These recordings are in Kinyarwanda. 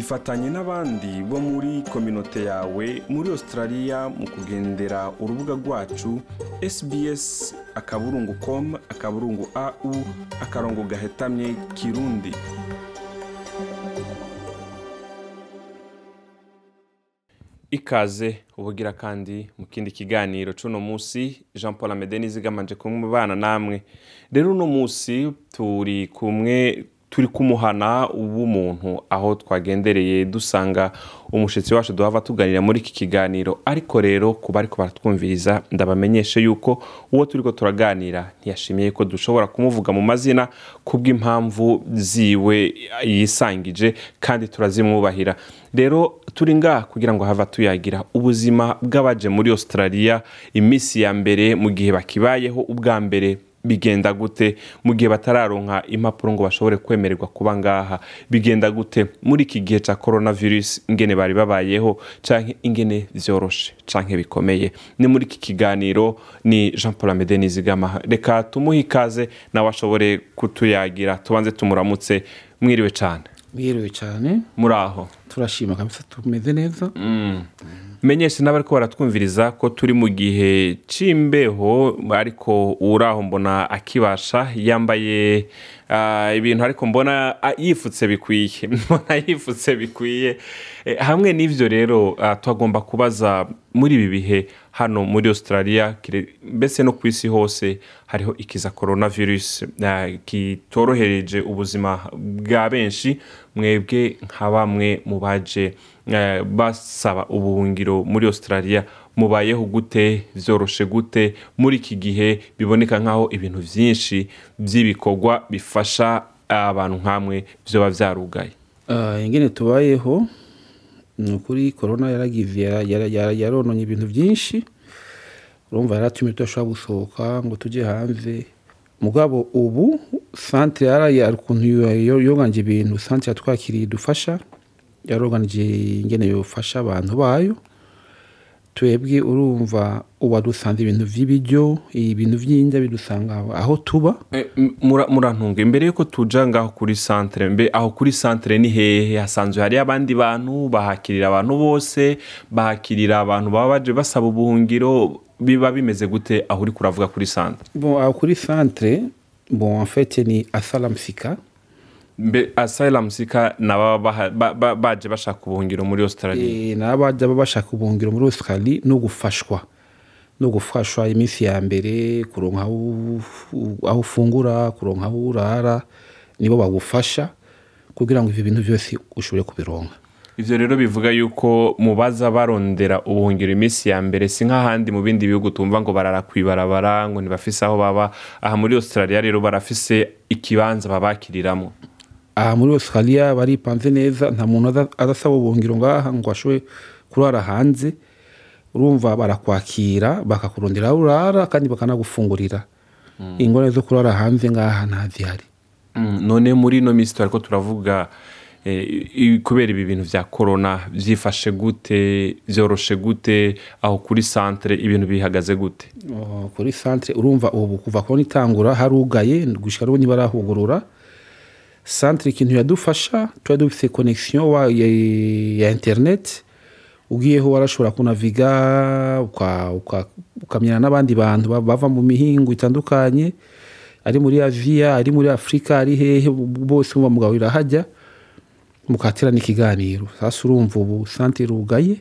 ifatanye n'abandi bo muri kominote yawe muri australia mu kugendera urubuga rwacu sbs akaburungu com akaburungu au akarongo gahetamye kirundi. Ikaze ubugira kandi mu kindi kiganiro c'uno musi jean paul amede nizigamanje kumubana namwe. Rero uno musi turi kumwe turi kumuhana w'umuntu aho twagendereye dusanga umushyitsi wacu duhava tuganira muri iki kiganiro. Ariko rero kuba ariko baratwumviriza ndabamenyeshe yuko uwo turi ko turaganira ntiyashimiye ko dushobora kumuvuga mu mazina kubw'impamvu ziwe yisangije kandi turazimwubahira. Rero turi ngaha kugira ngo hava tuyagira ubuzima bw'abaje muri australia iminsi ya mbere mu gihe bakibayeho ubwa mbere. Bigenda gute mu gihe batararonka impapuro ngo bashobore kwemererwa kuba ngaha. Bigenda gute muri iki gihe cya coronavirus ingene bari babayeho canke ingene vyoroshe canke bikomeye. Ni muri iki kiganiro ni jean paul amede nizigama. Reka tumuhe ikaze nawe ashobore kutuyagira. Tubanze tumuramutse. Mwiriwe cane. Mwiriwe cyane muri aho. Turashima tumeze neza. Menyeshe n'abariko baratwumviriza ko turi mu gihe c'imbeho ariko uraho mbona akibasha yambaye ibintu ariko mbona ah, yifutse bikwiye. Mbona yifutse bikwiye. Eh, hamwe n'ivyo rero ah, twagomba kubaza muri ibi bihe hano muri australia mbese no ku isi hose hariho ikiza coronavirus. Ah, kitorohereje ubuzima bwa benshi mwebwe nka bamwe mu baje eh, basaba ubuhungiro muri australia mubayeho gute vyoroshe gute muri iki gihe biboneka nk'aho ibintu vyinshi vy'ibikorwa bifasha abantu nk'amwe vyoba vyarugaye. Ah, ingene tubayeho ni ukuri korona yarononye ibintu byinshi urumva yaratumye tudashobora gusohoka ngo tujye hanze. Mugabo ubu santere yaraye ukuntu yoganje ibintu santere yatwakiriye idufasha yaroganije ingene yofasha abantu bayo. Twebwe urumva ubu dusanze ibintu by'ibiryo ibintu by'indya bidusanga aho tuba. Eh, murantunga. Imbere yuko tuja ngaho kuri santere mbe aho kuri santere ni hehe? Hasanzwe hari abandi bantu bahakirira abantu bose bahakirira abantu baba baje basaba ubuhungiro biba bimeze gute aho uri kuravuga kuri santere bon aho kuri santere bon en fait ni asalamsika mbe asylum sika nababa baha- ba- ba- baje bashaka ubuhungiro muri australia? E, n'abajya baba bashaka ubuhungiro muri australie no gufashwa no gufashwa iminsi ya mbere kuronka aho ufungura kuronka aho urara nibo bagufasha kugira ngo ibyo bintu byose ushobore kubironka. Ivyo rero bivuga yuko mubaza barondera ubuhungiro iminsi ya mbere si nk'ahandi mu bindi bihugu tumva ngo barara kwibarabara ngo ntibafise aho baba. Aha muri australia rero barafise ikibanza babakiriramwo aha muri australia baripanze neza nta muntu azasaba ubuhungiro ngaha ngo ashobore kurara hanze urumva barakwakira bakakurondera aho urara kandi bakanagufungurira. Ingorane zo kurara hanze ngaha ntazihari. Mm, none muri ino minsi turiko turavuga eh, kubera ibi bintu vya corona vyifashe gute vyoroshe gute aho kuri santere ibintu bihagaze gute? Oh, kuri santere urumva ubu kuva kubona itangura harugaye gushika n'ubu ntibarahugurura santere ikintu yadufasha tuba dufite wa- ya, internet ugiyeho warashobora kunaviga uka- uka- ukamenyana n'abandi bantu ba- bava mu mihingo itandukanye ari muri aziya ari muri afurika ari hehe bose muba mugahurira hajya mukaterana ikiganiro sasa urumva ubu santere irugaye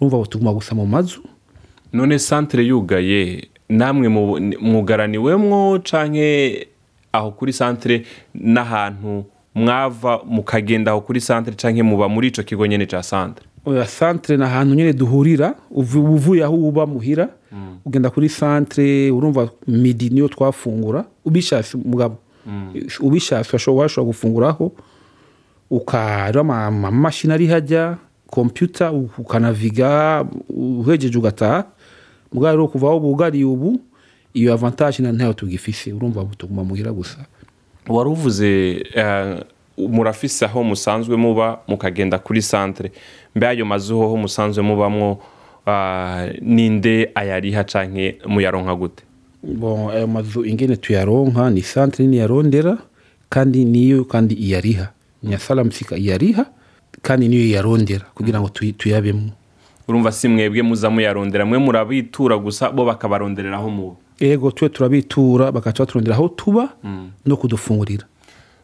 urumva tuguma gusa mu mazu. None santere yugaye namwe mu- mugaraniwemwo canke aho kuri santere n'ahantu mwava mukagenda aho kuri santere canke muba muri ico kigo nyene ca santere oya santere ni ahantu nyine duhurira uvu- uvuye aho uba muhira ugenda kuri santere urumva midi niyo twafungura ubishatse mugabo ubishatse washobora gufunguraho ukareba ama- amamashini ari hajya kompiyuta ukanaviga uhejeje ugataha mugabo rero kuva aho bugariye ubu iyo avantage ntayo tugifise urumva tuguma muhira gusa. Wari uvuze eh, murafise aho musanzwe muba mukagenda kuri santere mbe ayo mazu hoho musanzwe mubamwo ah, ninde ayariha canke muyaronka gute? Bon ayo mazu ingene tuyaronka ni santere nini yarondera kandi niyo kandi iyariha. Ni ya salamusika iyariha kandi niyo yarondera kugira ngo tuyabemo. Urumva si mwebwe muza muyarondera mwe murabitura gusa bo bakabaronderera aho muba. Ego twe turabitura bagaca baturondera aho tuba no kudufungurira.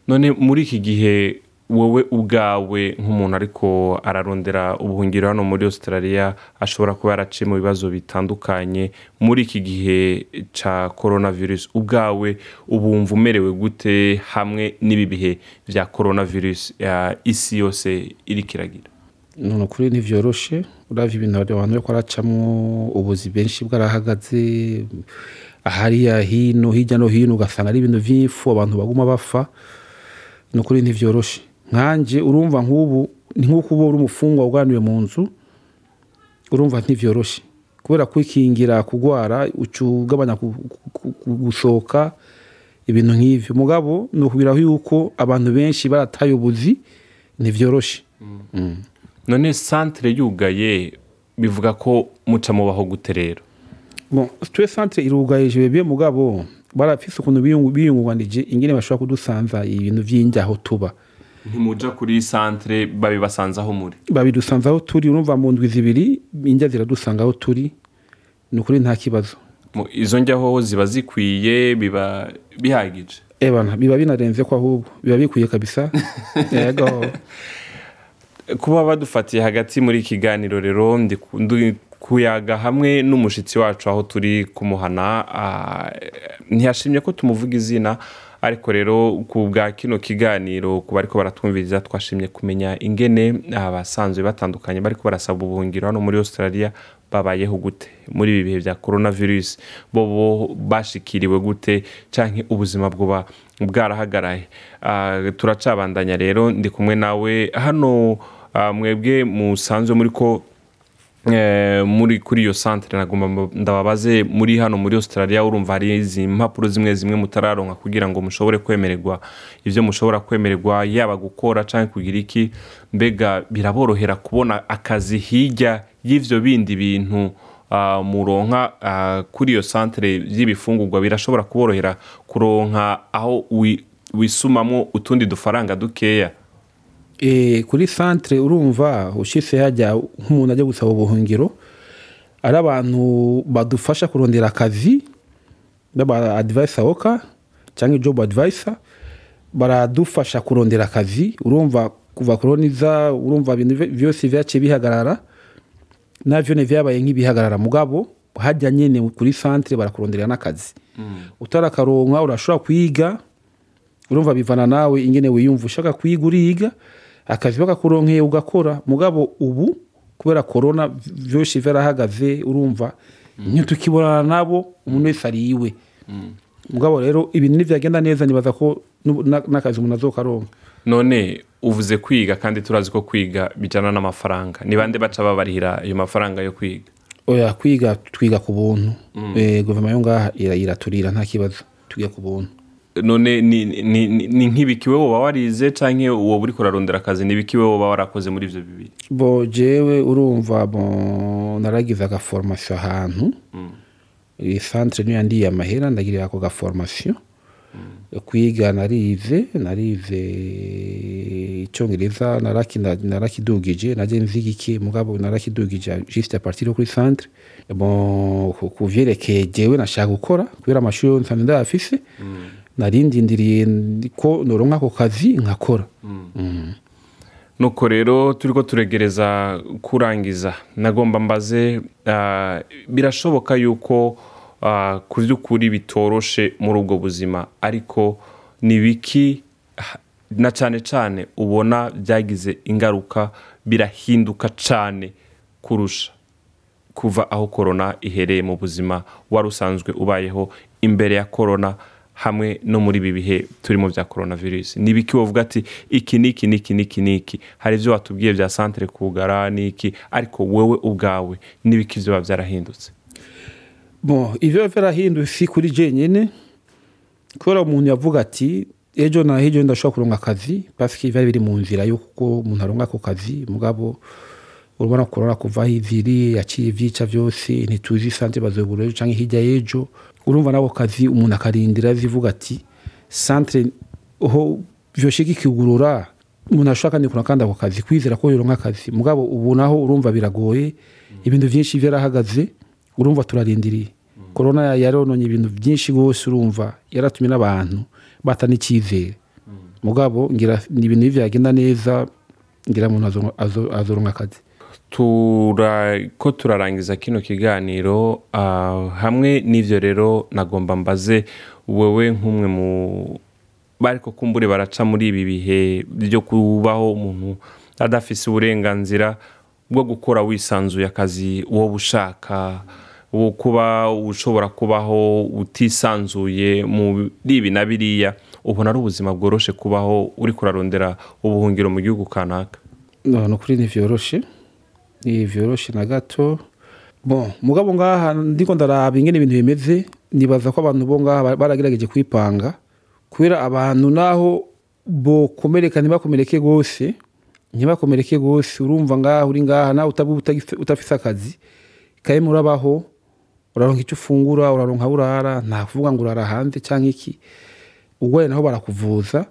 None muri iki gihe wowe ubwawe nk'umuntu ariko ararondera ubuhungiro hano muri australia ashobora kuba yaraciye mu bibazo bitandukanye. Muri iki gihe cya coronavirus ubwawe ubu wumva umerewe gute hamwe n'ibi bihe bya coronavirus ya isi yose iri kiragira none ukuri ntivyoroshe uravye ibintu abantu bariko baracamwo ubuzi benshi bwarahagaze hariya hino hirya no hino ugasanga ari ibintu vy'ifu abantu baguma bapfa. Ni ukuri ntivyoroshe nkanje urumva nk'ubu ni nk'uko uba uri umufungwa uganiwe mu nzu urumva ntivyoroshe kubera kwikingira kugwara ugabanya gusohoka ibintu nk'ivyo. Mugabo ni ukubwiraho yuko abantu benshi barataye ubuzi ntivyoroshe none santere yugaye bivuga ko muca mubaho gute rero. Twe centre irugaye jebye mugabo. Barafise ukuntu biyungu- biyungunganije ingene bashobora kudusanza ibintu vy'injyaho tuba. Ntimuja kuri santere babibasanze aho muri. Babidusanza aho turi urumva mu ndwi zibiri injya ziradusanga aho turi ni ukuri nta kibazo. Izo njyaho ziba zikwiye biba bihagije. Ebana biba binarenze ko ahubwo. Biba bikwiye kabisa. Yego kuba badufatiye hagati muri kiganiro rero kuyaga hamwe n'umushitsi wacu aho turi kumuhana ntiyashimye ko tumuvuga izina ariko rero ku bwa kino kiganiro ku bariko baratwumviriza twashimye kumenya ingene abasanzwe batandukanye bariko barasaba ubuhungiro hano muri australia babayeho gute? Muri ibi bihe bya coronavirus bo bo bashikiriwe gute? Canke ubuzima bwoba bwarahagaraye? Ah, turacabandanya rero ndi kumwe nawe hano mwebwe musanzwe muri ko eh, muri kuri iyo santere nagomba mba- ndababaze muri hano muri australia urumva hari izi mpapuro zimwe zimwe mutararonka kugira ngo mushobore kwemererwa ibyo mushobora kwemererwa yaba gukora cyangwa kugira iki. Mbega biraborohera kubona akazi hirya y'ivyo bindi bintu ah, muronka ah, kuri iyo santere y'ibifungurwa. Birashobora kuborohera kuronka aho wi- wisumamo utundi dufaranga dukeya. Kuri centre urumva ushitse hajya nk'umuntu ajya gusaba ubuhungiro ari abantu badufasha kurondera akazi baba advisor woka cyangwa job advisor baradufasha kurondera akazi urumva kuva koroniza urumva ibintu vyose vyaciye bihagarara navyo ne vyabaye nk'ibihagarara mugabo hajya nyene kuri centre barakuronderera n'akazi utarakaronka urashobora kwiga urumva bivana nawe ingene wiyumva ushaka kwiga uriga akazi bakakuronkeye ugakora. Mugabo ubu kubera korona vyose vyarahagaze urumva ntitukibonana nabo umuntu wese ari iwe. Mugabo rero ibintu nivyagenda neza nibaza ko n'akazi umuntu azokaronka. None uvuze kwiga kandi turazi ko kwiga bijyana n'amafaranga. Bande baca babarihira ayo mafaranga yo kwiga? Oya kwiga twiga ku buntu. Eh, guverinoma yo ngaha ira- iraturira nta kibazo. Twiga ku buntu. None ni ni- ni- ni nk'ibiki wowe woba warize cyangwa uwo uri kurarondera akazi ni ibiki wowe woba warakoze muri ibyo bibiri? Bo jewe urumva naragize agaforomasiyo ahantu. Iyi centre niyo yandiye amahera ndagirira ako gaforomasiyo kwiga narize narize icyongereza naraki- narakidugije naje nziga iki mugabo narakidugije juste a partir yo kuri bon ku- vyerekeye jewe nashaka gukora kubera amashuri yo nsanzwe ndayafise. Narindindiriye ko noronka ako kazi nkakora. Nuko rero turi ko turegereza kurangiza. Nagomba mbaze ah, birashoboka yuko ah, ku by'ukuri bitoroshe muri ubwo buzima ariko ni biki? Na cyane cyane ubona byagize ingaruka birahinduka cyane kurusha kuva aho korona ihereye mu buzima wari usanzwe ubayeho imbere ya korona hamwe no muri ibi bihe turimo bya korona virusi ni ibiki wavuga ati iki n'iki n'iki n'iki n'iki? Hari ibyo watubwiye bya santere kugara n'iki? Ariko wowe ubwawe n'ibiki biba byarahindutse? Bon ivyo vyarahindutse si kuri jenyene kubera umuntu yavuga ati ejo na ejo ndashobora kuronka akazi paske vyari biri mu nzira yuko umuntu aronka ako kazi mugabo urabona korona kuva aho iviri yaciye ivyica vyose ntituzi sante bazobura ejo canke hirya y'ejo. Urumva nako kazi umuntu akarindira zivuga ati centre ho vyoshika ikigurura. Umuntu ashobora kandi kuronka kandi ako kazi kwizera ko yoronka akazi. Mugabo ubu naho urumva biragoye ibintu byinshi byarahagaze urumva turarindiriye. Korona yarononye ibintu byinshi rwose urumva yaratumye n'abantu bata n'icyizere mugabo ngira ni ibintu byagenda neza ngira umuntu azo- azo- azoronka akazi. Ko turarangiza kino kiganiro ah, hamwe n'ivyo rero nagomba mbaze wewe nk'umwe mu bariko kumbure baraca muri ibi bihe byo kubaho umuntu adafise uburenganzira bwo gukora wisanzuye akazi wowe ushaka wo kuba ushobora kubaho utisanzuye muri ibi na biriya ubona ari ubuzima bworoshe kubaho uri kurarondera ubuhungiro mu gihugu kanaka. No no kuri ntivyoroshe na gato. Mugabo ngaha ndiko ndaraba ingene ibintu bimeze nibaza ko abantu bo ngaha ba- baragerageje kwipanga kubera abantu naho bokomereka ntibakomereke rwose ntibakomereke rwose urumva ngaha uri ngaha nawe utafise akazi kaye murabaho uraronka icyo ufungura uraronka aho urara nta kuvuga ngo urara hanze cyangwa iki? Urwaye naho barakuvuza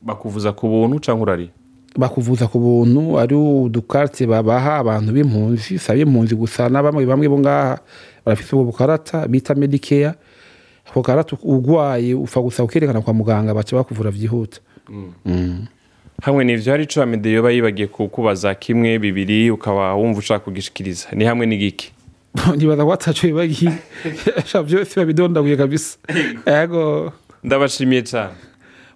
bakuvuza ku buntu cyangwa urari bakuvuza ku buntu ari udukarite babaha abantu b'impunzi si ab'impunzi gusa na bamwe bamwe bo ngaha barafite ubwo bukarata bita medikeya ako karata urwaye upfa gusa ukerekana kwa muganga baca bakuvura byihuta. Hamwe n'ivyo hari ico amede yoba yibagiye kukubaza kimwe bibiri ukaba wumva ushaka kugishikiriza. Ni hamwe n'igiki? Ntibaza ko ataco bibagiye byose babidondaguye kabisa. Ndabashimiye cyane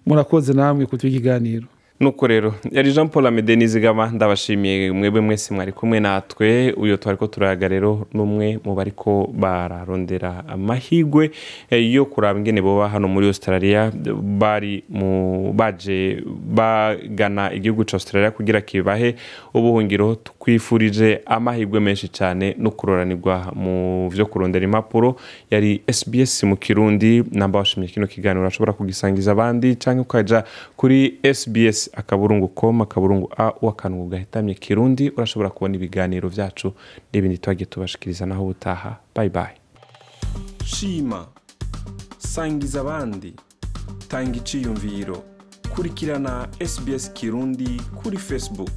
murakoze namwe kutuha ikiganiro nuko rero yari jean paul amede nizigama ndabashimiye mwebwe mwese mwari kumwe natwe. Uyo twari ko turayaga rero n'umwe mu bariko bararondera amahigwe eh, yo kuraba ingene boba hano muri australia. Bari mu baje bagana igihugu ca australia kugira kibahe ubuhungiro. Twifurije amahigwe menshi cyane no kuroranirwa mu vyo kurondera impapuro. Yari sbs mu kirundi. Namba washimye kino kiganiro. Urashobora kugisangiza abandi canke ukaja kuri sbs akaburungu com akaburungu a wakantu gahitamye kirundi urashobora kubona ibiganiro vyacu n'ibindi twagiye tubashikiriza naho ubutaha. Bye bye. Shima sangiza abandi tanga iciyumviro kurikirana sbs kirundi kuri facebook.